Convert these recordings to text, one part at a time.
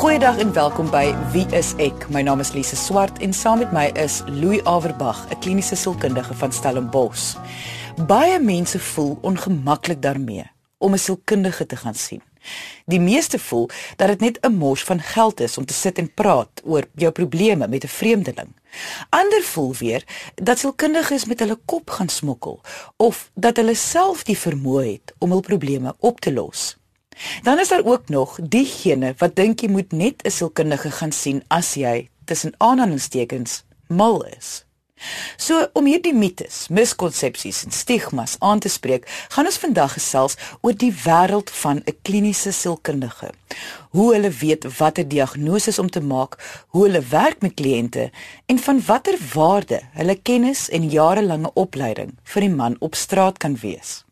Goeiedag en welkom by Wie is ek? My naam is Lise Swart en saam met my is Louis Averbag, 'n kliniese sielkundige van Stellenbosch. Baie mense voel ongemaklik daarmee om 'n sielkundige te gaan sien. Die meeste voel dat dit net 'n mors van geld is om te sit en praat oor jou probleme met 'n vreemdeling. Ander voel weer dat sielkundiges met hulle kop gaan smokkel of dat hulle self die vermoë het om hul probleme op te los. Dan is daar ook nog diegene wat dink jy moet net 'n sielkundige gaan sien as jy tussen aanhalingstekens mal is. So om hierdie mites, miskonsepsies en stigmas aan te spreek, gaan ons vandag gesels oor die wêreld van 'n kliniese sielkundige. Hoe hulle weet watter diagnose om te maak, hoe hulle werk met kliënte en van watter waarde hulle kennis en jarelange opleiding vir die man op straat kan wees.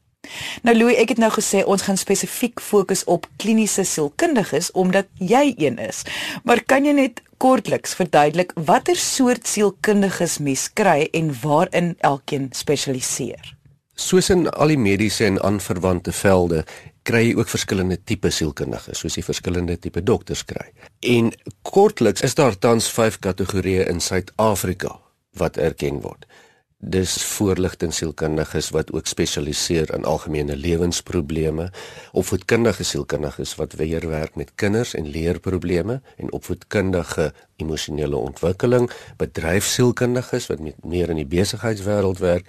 Nou Louis, ek het nou gesê ons gaan spesifiek fokus op kliniese sielkundiges omdat jy een is. Maar kan jy net kortliks verduidelik watter soort sielkundiges mens kry en waarin elkeen spesialiseer? Soos in al die mediese en aanverwante velde kry jy ook verskillende tipe sielkundiges, soos jy verskillende tipe dokters kry. En kortliks is daar tans 5 kategorieë in Suid-Afrika wat erken word dis voorligtingsielkundiges wat ook spesialiseer in algemene lewensprobleme, opvoedkundige sielkundiges wat weer werk met kinders en leerprobleme en opvoedkundige emosionele ontwikkeling, bedryfsielkundiges wat met meer in die besigheidswêreld werk,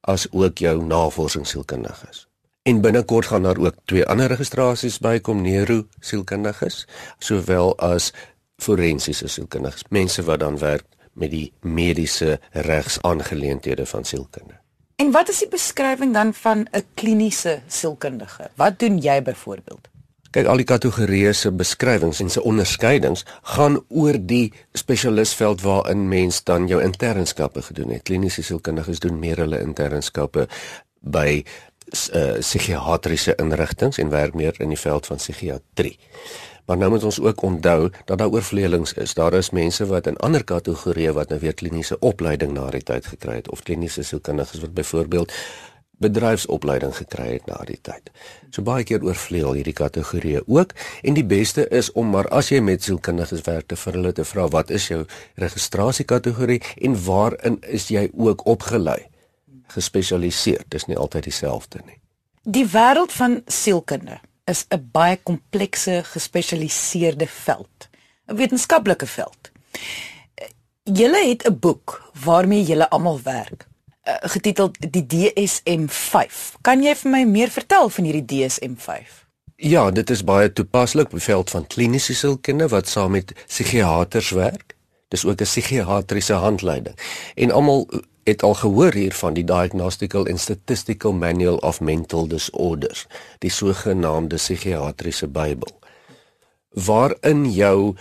as ook jou navorsingsielkundiges. En binnekort gaan daar ook twee ander registrasies bykom, neuro sielkundiges, sowel as forensiese sielkundiges, mense wat dan werk met die mediese regsaangeleenthede van sielkunde. En wat is die beskrywing dan van 'n kliniese sielkundige? Wat doen jy byvoorbeeld? Kyk, al die kategorieë se beskrywings en se onderskeidings gaan oor die spesialistveld waarin mens dan jou internskappe gedoen het. Kliniese sielkundiges doen meer hulle internskappe by uh, psigiatriese inrigtinge en werk meer in die veld van psigiatrie. Maar nou moet ons ook onthou dat daar oorvleelings is. Daar is mense wat in ander kategorieë wat nou weer kliniese opleiding na die tyd gekry het of kliniese sielkundiges wat byvoorbeeld bedryfsopleiding gekry het na die tyd. So baie keer oorvleel hierdie kategorieë ook en die beste is om maar as jy met sielkundiges werk te vir hulle te vra wat is jou registrasiekategorie en waarin is jy ook opgelei? Gespesialiseer. Dis nie altyd dieselfde nie. Die wêreld van sielkunde is 'n baie komplekse gespesialiseerde veld, 'n wetenskaplike veld. Julle het 'n boek waarmee julle almal werk, eh, getiteld die DSM-5. Kan jy vir my meer vertel van hierdie DSM-5? Ja, dit is baie toepaslik op die veld van kliniese sielkunde wat saam met psigiaters werk. Dis ook 'n psigiatriese handleiding. En almal het al gehoor hier van die Diagnostical and Statistical Manual of Mental Disorders, die sogenaamde psigiatriese Bybel, waarin jou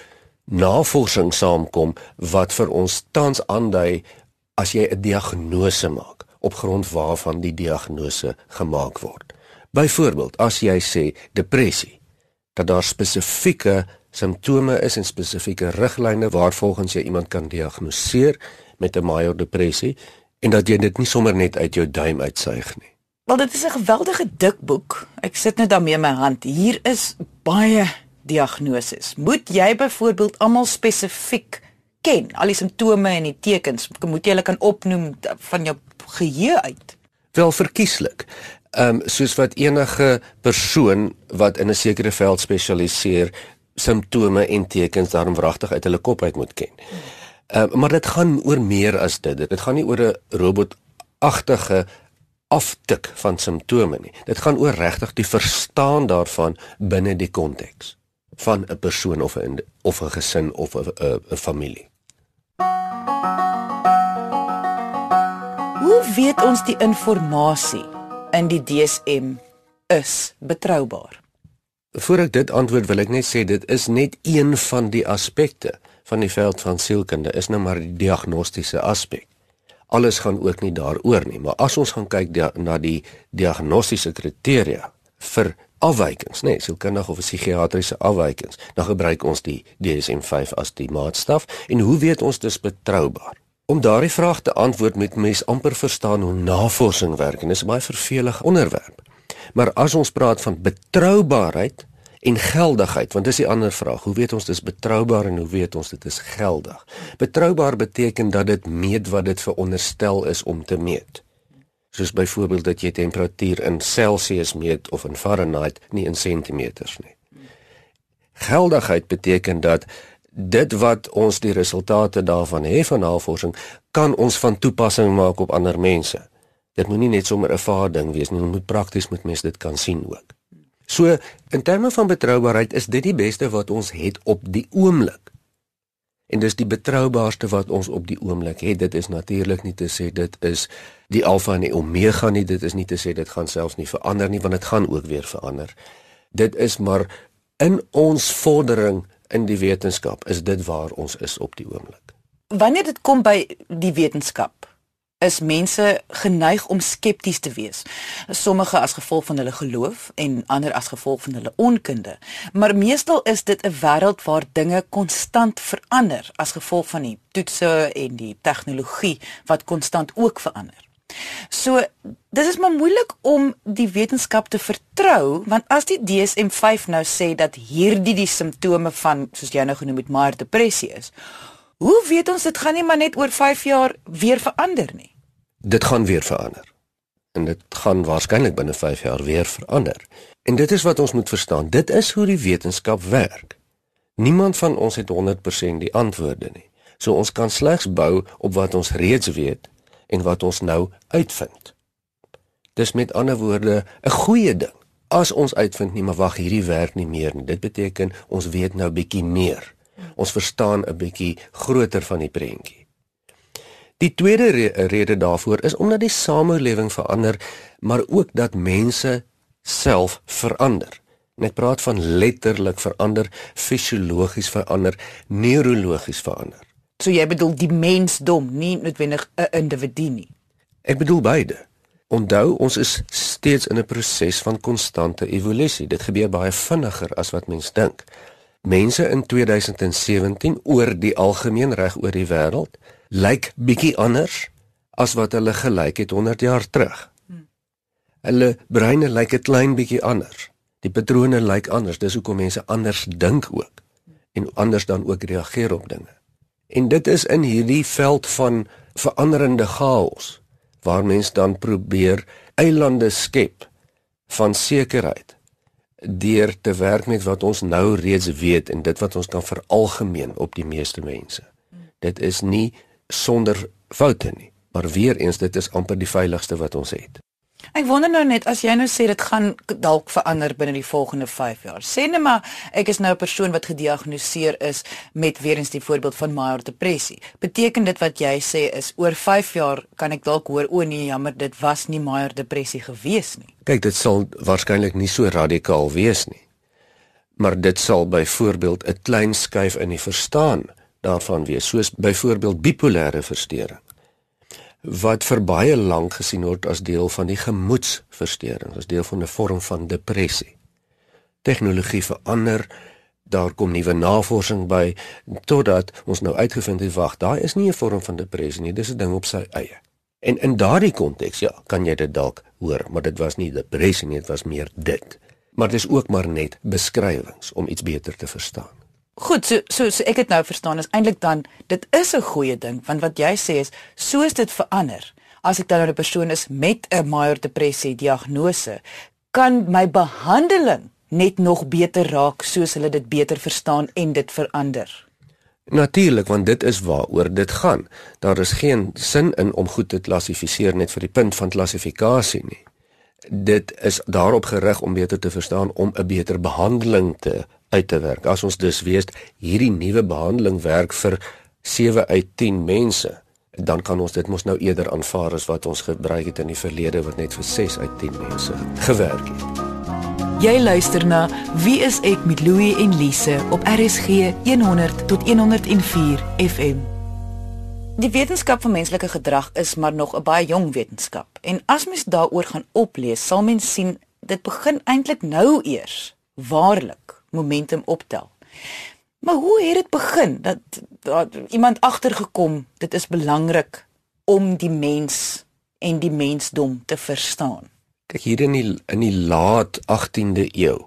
navorsing saamkom wat vir ons tans aandui as jy 'n diagnose maak op grond waarvan die diagnose gemaak word. Byvoorbeeld, as jy sê depressie, dat daar spesifieke simptome is en spesifieke riglyne waarvolgens jy iemand kan diagnoseer met 'n major depressie en dat jy dit nie sommer net uit jou duim uitsuig nie. Wel dit is 'n geweldige dik boek. Ek sit net daarmee in my hand. Hier is baie diagnoses. Moet jy byvoorbeeld almal spesifiek ken, al die simptome en die tekens, moet jy hulle kan opnoem van jou geheue uit? Wel verkieslik. Ehm um, soos wat enige persoon wat in 'n sekere veld spesialiseer simptome en tekens daarom wragtig uit hulle kop uit moet ken. Uh, maar dit gaan oor meer as dit. Dit gaan nie oor 'n robotagtige aftik van simptome nie. Dit gaan oor regtig die verstaan daarvan binne die konteks van 'n persoon of 'n of 'n gesin of 'n 'n familie. Hoe weet ons die inligting in die DSM is betroubaar? Voordat ek dit antwoord, wil ek net sê dit is net een van die aspekte van die veld van sielkunde is nou maar die diagnostiese aspek. Alles gaan ook nie daaroor nie, maar as ons gaan kyk dia, na die diagnostiese kriteria vir afwykings, nê, nee, sielkundige of psigiatriese afwykings, dan gebruik ons die DSM-5 as die maatstaf en hoe weet ons dis betroubaar? Om daardie vraag te antwoord met mens amper verstaan hoe navorsing werk en dis 'n baie vervelig onderwerp. Maar as ons praat van betroubaarheid En geldigheid, want dis die ander vraag. Hoe weet ons dis betroubaar en hoe weet ons dit is geldig? Betroubaar beteken dat dit meet wat dit veronderstel is om te meet. Soos byvoorbeeld dat jy temperatuur in Celsius meet of in Fahrenheit, nie in sentimeters nie. Geldigheid beteken dat dit wat ons die resultate daarvan hê van navorsing kan ons van toepassing maak op ander mense. Dit moet nie net sommer 'n vaar ding wees nie, dit moet prakties met mense dit kan sien ook. So in terme van betroubaarheid is dit die beste wat ons het op die oomblik. En dis die betroubaarste wat ons op die oomblik het. Dit is natuurlik nie te sê dit is die alfa en die omega nie. Dit is nie te sê dit gaan selfs nie verander nie want dit gaan ook weer verander. Dit is maar in ons vordering in die wetenskap is dit waar ons is op die oomblik. Wanneer dit kom by die wetenskap, is mense geneig om skepties te wees. Sommige as gevolg van hulle geloof en ander as gevolg van hulle onkunde. Maar meestal is dit 'n wêreld waar dinge konstant verander as gevolg van die toetse en die tegnologie wat konstant ook verander. So dis is maar moeilik om die wetenskap te vertrou want as die DSM-5 nou sê dat hierdie die simptome van soos jy nou genoem het maar depressie is. Hoe weet ons dit gaan nie maar net oor 5 jaar weer verander nie? Dit gaan weer verander. En dit gaan waarskynlik binne 5 jaar weer verander. En dit is wat ons moet verstaan. Dit is hoe die wetenskap werk. Niemand van ons het 100% die antwoorde nie. So ons kan slegs bou op wat ons reeds weet en wat ons nou uitvind. Dis met ander woorde 'n goeie ding. As ons uitvind nie maar wag hierdie werk nie meer nie. Dit beteken ons weet nou bietjie meer. Ons verstaan 'n bietjie groter van die prentjie. Die tweede re rede daarvoor is omdat die samelewing verander, maar ook dat mense self verander. En ek praat van letterlik verander, fisiologies verander, neurologies verander. So jy bedoel die mensdom, nie noodwendig 'n individu nie. Ek bedoel beide. Onthou, ons is steeds in 'n proses van konstante evolusie. Dit gebeur baie vinniger as wat mens dink. Mense in 2017 oor die algemeen reg oor die wêreld lyk bietjie anders as wat hulle gelyk het 100 jaar terug. Hulle breine lyk 'n klein bietjie anders. Die patrone lyk anders. Dis hoekom mense anders dink ook en anders dan ook reageer op dinge. En dit is in hierdie veld van veranderende chaos waar mens dan probeer eilande skep van sekerheid deur te werk met wat ons nou reeds weet en dit wat ons kan veralgemeen op die meeste mense. Dit is nie sonder foute nie, maar weer eens dit is amper die veiligste wat ons het. Ek wonder nou net as jy nou sê dit gaan dalk verander binne die volgende 5 jaar. Sê net maar ek is nou 'n persoon wat gediagnoseer is met weer eens die voorbeeld van major depressie. Beteken dit wat jy sê is oor 5 jaar kan ek dalk hoor o nee jammer dit was nie major depressie gewees nie. Kyk, dit sal waarskynlik nie so radikaal wees nie. Maar dit sal byvoorbeeld 'n klein skuif in die verstaan daarvan wees, soos byvoorbeeld bipolêre verstoring wat vir baie lank gesien word as deel van die gemoedsversteuring, as deel van 'n vorm van depressie. Tegnologie verander, daar kom nuwe navorsing by totdat ons nou uitgevind het wag, daai is nie 'n vorm van depressie nie, dis 'n ding op sy eie. En in daardie konteks, ja, kan jy dit dalk hoor, maar dit was nie depressie nie, dit was meer dit. Maar dit is ook maar net beskrywings om iets beter te verstaan. Goed, so so, so ek het nou verstaan is eintlik dan dit is 'n goeie ding want wat jy sê is soos dit verander. As ek dan nou 'n persoon is met 'n major depressie diagnose, kan my behandeling net nog beter raak soos hulle dit beter verstaan en dit verander. Natuurlik, want dit is waaroor dit gaan. Daar is geen sin in om goed te klassifiseer net vir die punt van klassifikasie nie. Dit is daarop gerig om beter te verstaan om 'n beter behandeling te uit te werk. As ons dus weet hierdie nuwe behandeling werk vir 7 uit 10 mense, dan kan ons dit mos nou eerder aanvaar as wat ons gebruik het in die verlede wat net vir 6 uit 10 mense gewerk het. Jy luister na Wie is ek met Louie en Lise op RSG 100 tot 104 FM. Die wetenskap van menslike gedrag is maar nog 'n baie jong wetenskap. En as mens daaroor gaan oplees, sal mens sien dit begin eintlik nou eers waarlik momentum optel. Maar hoe het dit begin dat, dat iemand agtergekom dit is belangrik om die mens en die mensdom te verstaan? Kyk hier in die in die laat 18de eeu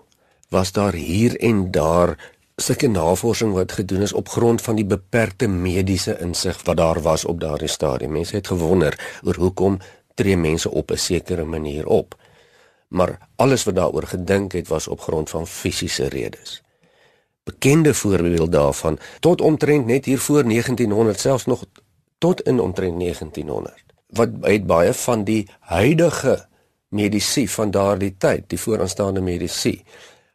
was daar hier en daar sulke navorsing wat gedoen is op grond van die beperkte mediese insig wat daar was op daardie stadium. Mense het gewonder oor hoekom tree mense op 'n sekere manier op. Maar alles wat daaroor gedink het was op grond van fisiese redes. Bekende voorbeelde daarvan tot omtrent net hier voor 1900 selfs nog tot in omtrent 1900 wat het baie van die huidige medisy van daardie tyd, die vooraanstaande medisy,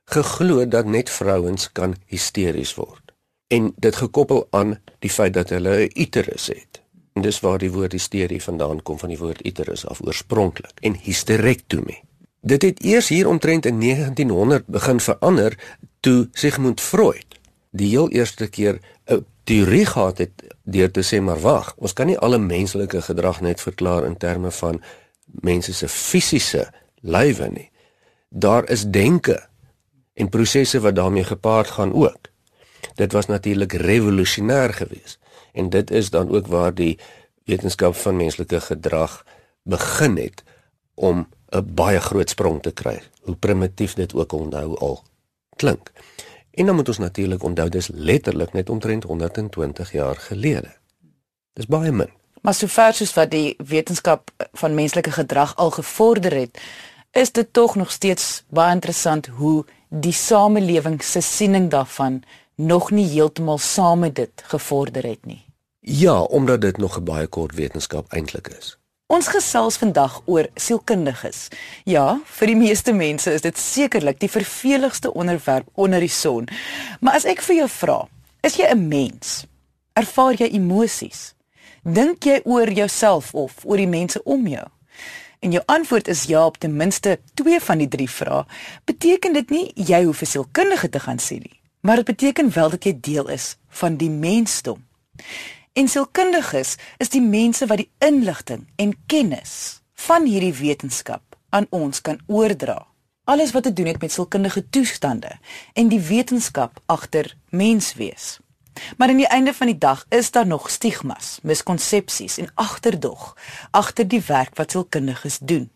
geglo dat net vrouens kan hysteries word. En dit gekoppel aan die feit dat hulle 'n uterus het. En dis waar die woord hysterie vandaan kom van die woord uterus af oorspronklik en hysterektomie. Dit het eers hier omtrent in 1900 begin verander toe Sigmund Freud die heel eerste keer 'n teorie gehad het deur te sê maar wag, ons kan nie alle menslike gedrag net verklaar in terme van mense se fisiese lywe nie. Daar is denke en prosesse wat daarmee gepaard gaan ook. Dit was natuurlik revolusionêr geweest en dit is dan ook waar die wetenskap van menslike gedrag begin het om 'n baie groot sprong te kry. Hoe primitief dit ook nou al klink. En dan moet ons natuurlik onthou dis letterlik net omtrent 120 jaar gelede. Dis baie min. Maar sover soos wat die wetenskap van menslike gedrag al gevorder het, is dit tog nog steeds baie interessant hoe die samelewing se siening daarvan nog nie heeltemal saam met dit gevorder het nie. Ja, omdat dit nog 'n baie kort wetenskap eintlik is. Ons gesels vandag oor sielkundiges. Ja, vir die meeste mense is dit sekerlik die verveligste onderwerp onder die son. Maar as ek vir jou vra, is jy 'n mens? Ervaar jy emosies? Dink jy oor jouself of oor die mense om jou? en jou antwoord is ja op ten minste twee van die drie vrae, beteken dit nie jy hoef 'n sielkundige te gaan sien nie, maar dit beteken wel dat jy deel is van die mensdom. En sielkundiges is die mense wat die inligting en kennis van hierdie wetenskap aan ons kan oordra. Alles wat te doen het met sielkundige toestande en die wetenskap agter menswees. Maar aan die einde van die dag is daar nog stigmas, miskonsepsies en agterdog agter die werk wat sielkundiges doen.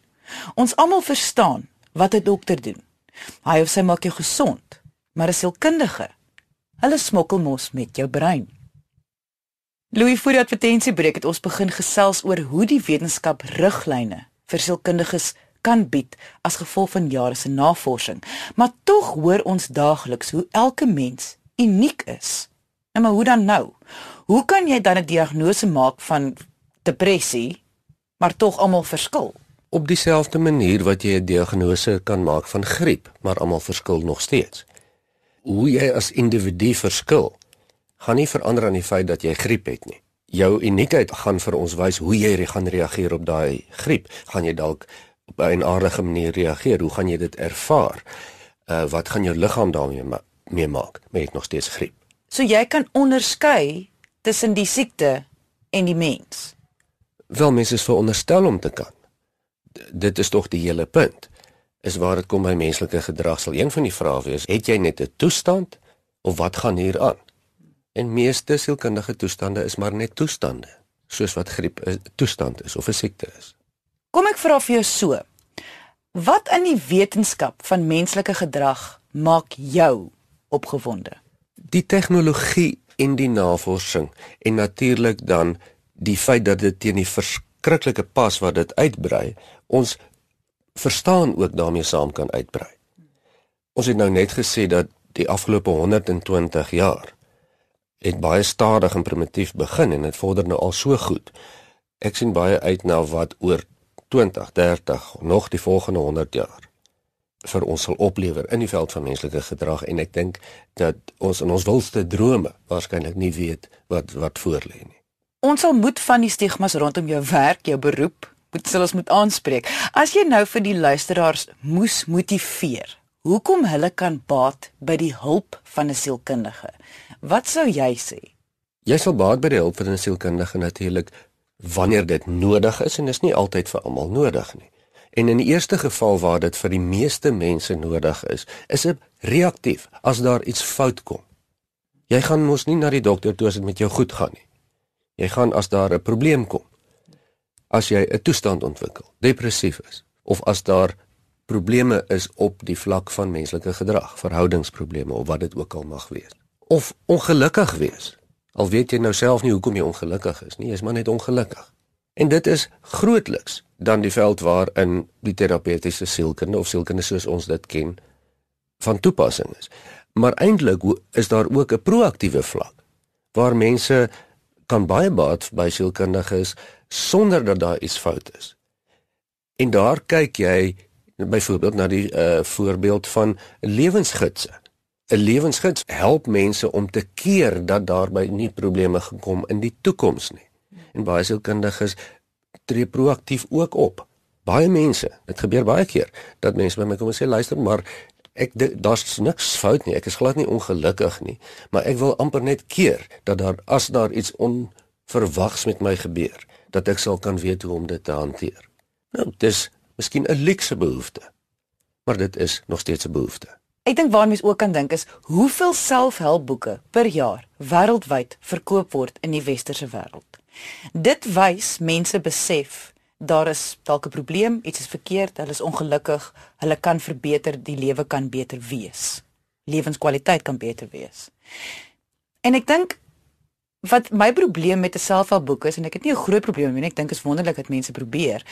Ons almal verstaan wat 'n dokter doen. Hy of sy maak jou gesond, maar 'n sielkundige, hulle smokkel mos met jou brein. Louis vir die advertensiebreek het ons begin gesels oor hoe die wetenskap riglyne vir sielkundiges kan bied as gevolg van jare se navorsing, maar tog hoor ons daagliks hoe elke mens uniek is. En maar hoe dan nou? Hoe kan jy dan 'n diagnose maak van depressie, maar tog almal verskil? Op dieselfde manier wat jy 'n diagnose kan maak van griep, maar almal verskil nog steeds. Hoe jy as individu verskil, gaan nie verander aan die feit dat jy griep het nie. Jou uniekheid gaan vir ons wys hoe jy gaan reageer op daai griep. Gaan jy dalk op 'n aardige manier reageer? Hoe gaan jy dit ervaar? Uh wat gaan jou liggaam daarmee mee maak? Met nog steeds griep. So jy kan onderskei tussen die siekte en die mens. Wel mense is veronderstel om te kan. D dit is tog die hele punt. Is waar dit kom by menslike gedrag sal een van die vrae wees, het jy net 'n toestand of wat gaan hier aan? En meeste sielkundige toestande is maar net toestande, soos wat griep 'n toestand is of 'n siekte is. Kom ek vra vir jou so. Wat in die wetenskap van menslike gedrag maak jou opgewonde? die tegnologie en die navorsing en natuurlik dan die feit dat dit teen die verskriklike pas wat dit uitbrei, ons verstaan ook daarmee saam kan uitbrei. Ons het nou net gesê dat die afgelope 120 jaar het baie stadig en primitief begin en dit vorder nou al so goed. Ek sien baie uit na wat oor 20, 30, nog die volgende 100 jaar vir ons sal oplewer in die veld van menslike gedrag en ek dink dat ons in ons wildste drome waarskynlik nie weet wat wat voorlê nie. Ons sal moet van die stigmas rondom jou werk, jou beroep, moet sal ons moet aanspreek. As jy nou vir die luisteraars moes motiveer, hoekom hulle kan baat by die hulp van 'n sielkundige? Wat sou jy sê? Jy sal baat by die hulp van 'n sielkundige natuurlik wanneer dit nodig is en dit is nie altyd vir almal nodig nie. En in die eerste geval waar dit vir die meeste mense nodig is, is dit reaktief as daar iets fout kom. Jy gaan mos nie na die dokter toe as dit met jou goed gaan nie. Jy gaan as daar 'n probleem kom. As jy 'n toestand ontwikkel, depressief is of as daar probleme is op die vlak van menslike gedrag, verhoudingsprobleme of wat dit ook al mag wees. Of ongelukkig wees. Al weet jy nou self nie hoekom jy ongelukkig is nie, jy's maar net ongelukkig. En dit is grootliks dan die veld waarin die terapeutiese sielkunde of sielkunde soos ons dit ken van toepassing is. Maar eintlik is daar ook 'n proaktiewe vlak waar mense kan baie baat by sielkundiges sonder dat daar iets fout is. En daar kyk jy byvoorbeeld na die uh, voorbeeld van lewensgidse. 'n Lewensgids help mense om te keer dat daarby nie probleme gekom in die toekoms nie. En baie sielkundiges tree proaktief ook op. Baie mense, dit gebeur baie keer dat mense by my kom en sê luister maar ek daar's niks fout nie. Ek is glad nie ongelukkig nie, maar ek wil amper net keer dat daar as daar iets onverwags met my gebeur, dat ek sal kan weet hoe om dit te hanteer. Nou, dis miskien 'n luukse behoefte. Maar dit is nog steeds 'n behoefte. Ek dink waarmee mens ook kan dink is hoeveel selfhelpboeke per jaar wêreldwyd verkoop word in die westerse wêreld. Dit wys mense besef daar is dalk 'n probleem, iets is verkeerd, hulle is ongelukkig, hulle kan verbeter, die lewe kan beter wees. Lewenskwaliteit kan beter wees. En ek dink wat my probleem met 'n selfhelpboek is en ek het nie 'n groot probleem mee nie, ek dink is wonderlik dat mense probeer,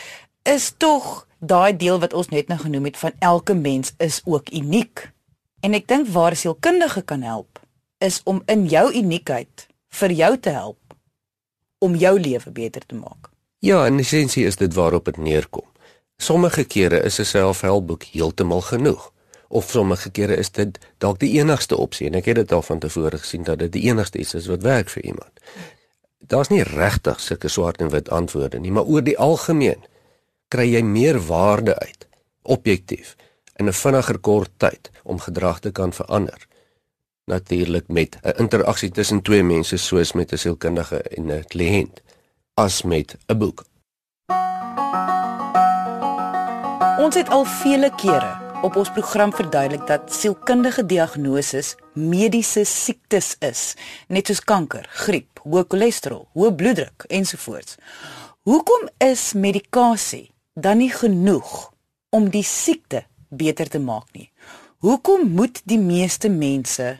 is tog daai deel wat ons net nou genoem het van elke mens is ook uniek. En ek dink waar sielkundige kan help is om in jou uniekheid vir jou te help om jou lewe beter te maak. Ja, in essensie is dit waarop dit neerkom. Sommige kere is 'n selfhelpboek heeltemal genoeg, of sommige kere is dit dalk die enigste opsie en ek het dit al van tevore gesien dat dit die enigste iets is wat werk vir iemand. Daar's nie regtig sulke swart en wit antwoorde nie, maar oor die algemeen kry jy meer waarde uit objektief in 'n vinniger kort tyd om gedrag te kan verander. Natuurlik met 'n interaksie tussen twee mense soos met 'n sielkundige en 'n kliënt as met 'n boek. Ons het al vele kere op ons program verduidelik dat sielkundige diagnoses mediese siektes is, net soos kanker, griep, hoë cholesterol, hoë bloeddruk ensovoorts. Hoekom is medikasie dan nie genoeg om die siekte beter te maak nie? Hoekom moet die meeste mense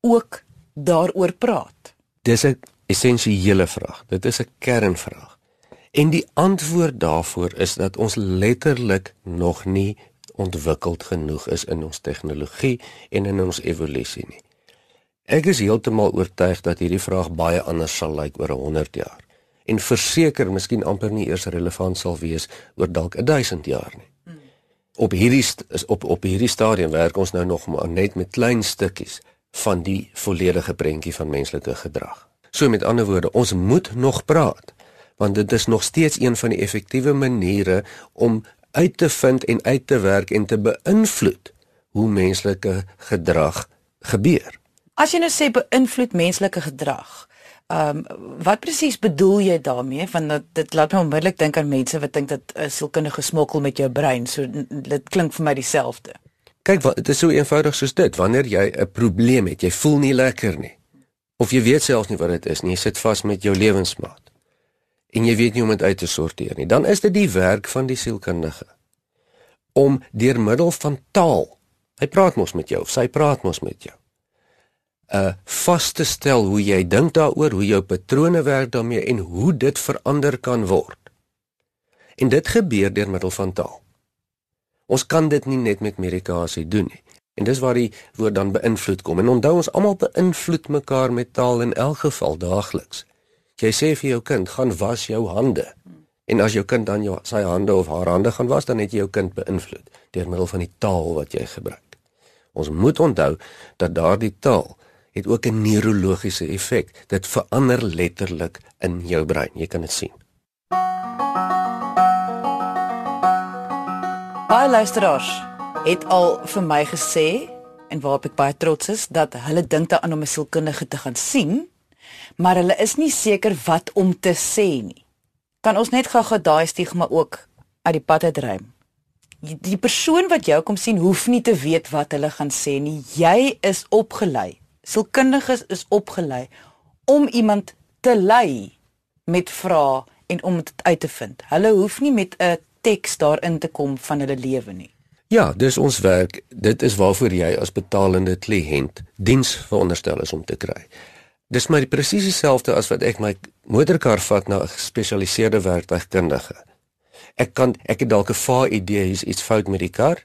ook daaroor praat? Dis 'n essensiële vraag. Dit is 'n kernvraag. En die antwoord daarvoor is dat ons letterlik nog nie ontwikkeld genoeg is in ons tegnologie en in ons evolusie nie. Ek is heeltemal oortuig dat hierdie vraag baie anders sal lyk oor 100 jaar en verseker miskien amper nie eers relevant sal wees oor dalk 1000 jaar nie. Op hierdie op op hierdie stadium werk ons nou nog maar net met klein stukkies van die volledige prentjie van menslike gedrag. So met ander woorde, ons moet nog praat want dit is nog steeds een van die effektiewe maniere om uit te vind en uit te werk en te beïnvloed hoe menslike gedrag gebeur. As jy nou sê beïnvloed menslike gedrag, ehm um, wat presies bedoel jy daarmee? Want dit, dit laat my onmiddellik dink aan mense wat dink dat 'n sielkundige smokkel met jou brein. So dit klink vir my dieselfde. Kyk, dit is so eenvoudig soos dit. Wanneer jy 'n probleem het, jy voel nie lekker nie of jy weet selfs nie wat dit is nie, jy sit vas met jou lewensmaat en jy weet nie hoe om dit uit te sorteer nie, dan is dit die werk van die sielkundige om deur middel van taal, hy praat mos met jou, sy praat mos met jou, uh vas te stel hoe jy dink daaroor, hoe jou patrone werk daarmee en hoe dit verander kan word. En dit gebeur deur middel van taal. Ons kan dit nie net met medikasie doen nie. En dis waar die woord dan beïnvloed kom. En onthou ons almal beïnvloed mekaar met taal in elk geval daagliks. Jy sê vir jou kind, gaan was jou hande. En as jou kind dan jou sy hande of haar hande gaan was, dan het jy jou kind beïnvloed deur middel van die taal wat jy gebruik. Ons moet onthou dat daardie taal het ook 'n neurologiese effek. Dit verander letterlik in jou brein. Jy kan dit sien. Baie luisteraars het al vir my gesê en waarop ek baie trots is dat hulle dink daaraan om 'n sielkundige te gaan sien, maar hulle is nie seker wat om te sê nie. Kan ons net gou-gou daai stigma ook uit die pad uitruim? Die persoon wat jou kom sien hoef nie te weet wat hulle gaan sê nie. Jy is opgelei. Sielkundiges is opgelei om iemand te lei met vrae en om dit uit te vind. Hulle hoef nie met 'n teks daarin te kom van hulle lewe nie. Ja, dis ons werk. Dit is waarvoor jy as betalende kliënt diens veronderstel is om te kry. Dis maar presies dieselfde as wat ek my motorkar vat na 'n gespesialiseerde werktuigkundige. Ek kan ek het dalk 'n vaar idee hier's iets fout met die kar.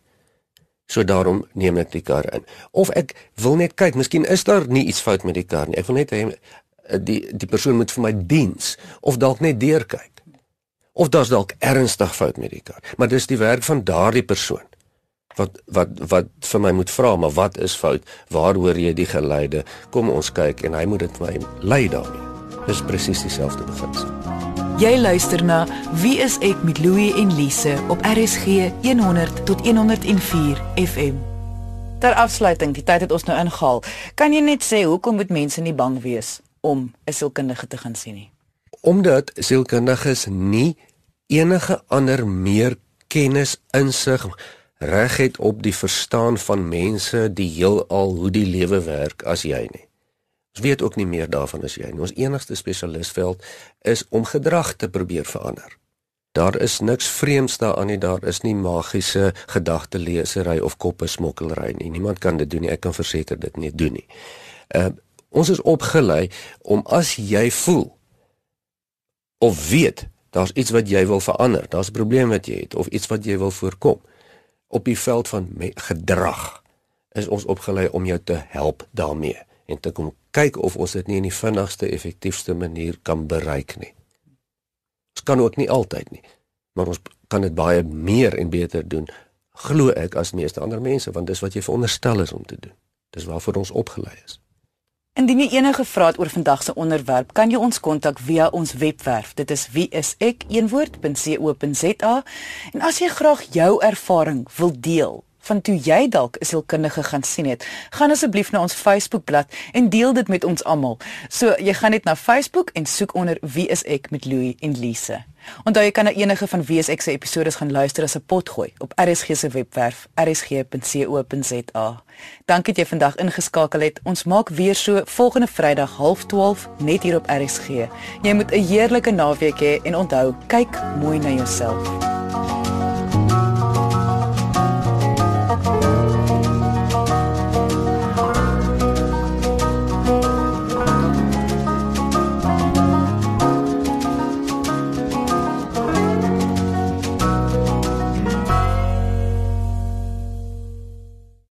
So daarom neem ek die kar in. Of ek wil net kyk, miskien is daar nie iets fout met die kar nie. Ek wil net hê die die persoon moet vir my diens of dalk net deurkyk. Of daar's dalk ernstig fout met die kar. Maar dis die werk van daardie persoon wat wat wat vir my moet vra maar wat is fout? Waar hoor jy die geleide? Kom ons kyk en hy moet dit vir my lei daarmee. Dis presies dieselfde beginsel. Jy luister na Wie is ek met Louie en Lise op RSG 100 tot 104 FM. Ter afsluiting, die tyd het ons nou ingehaal. Kan jy net sê hoekom moet mense nie bang wees om 'n sielkundige te gaan sien nie? Omdat sielkundiges nie enige ander meer kennis insig reg het op die verstaan van mense die heelal hoe die lewe werk as jy nie. Ons weet ook nie meer daarvan as jy nie. Ons enigste spesialistveld is om gedrag te probeer verander. Daar is niks vreemds daaraan nie. Daar is nie magiese gedagtelesery of koppesmokkelry nie. Niemand kan dit doen nie. Ek kan verseker dit nie doen nie. Uh ons is opgelei om as jy voel of weet daar's iets wat jy wil verander, daar's 'n probleem wat jy het of iets wat jy wil voorkom, op die veld van gedrag is ons opgelei om jou te help daarmee en te kom kyk of ons dit nie in die vinnigste effektiefste manier kan bereik nie. Ons kan ook nie altyd nie, maar ons kan dit baie meer en beter doen glo ek as meeste ander mense want dis wat jy veronderstel is om te doen. Dis waarvoor ons opgelei is. Indien jy enige vrae het oor vandag se onderwerp, kan jy ons kontak via ons webwerf. Dit is wieisek.co.za. En as jy graag jou ervaring wil deel van toe jy dalk 'n sielkundige gaan sien het, gaan asseblief na ons Facebookblad en deel dit met ons almal. So jy gaan net na Facebook en soek onder Wie is ek met Louie en Lise. Onthou jy kan na enige van Wie is ek se episode gaan luister as 'n potgooi op RSG se webwerf rsg.co.za. Dankie dat jy vandag ingeskakel het. Ons maak weer so volgende Vrydag 12:30 net hier op RSG. Jy moet 'n heerlike naweek hê en onthou, kyk mooi na jouself.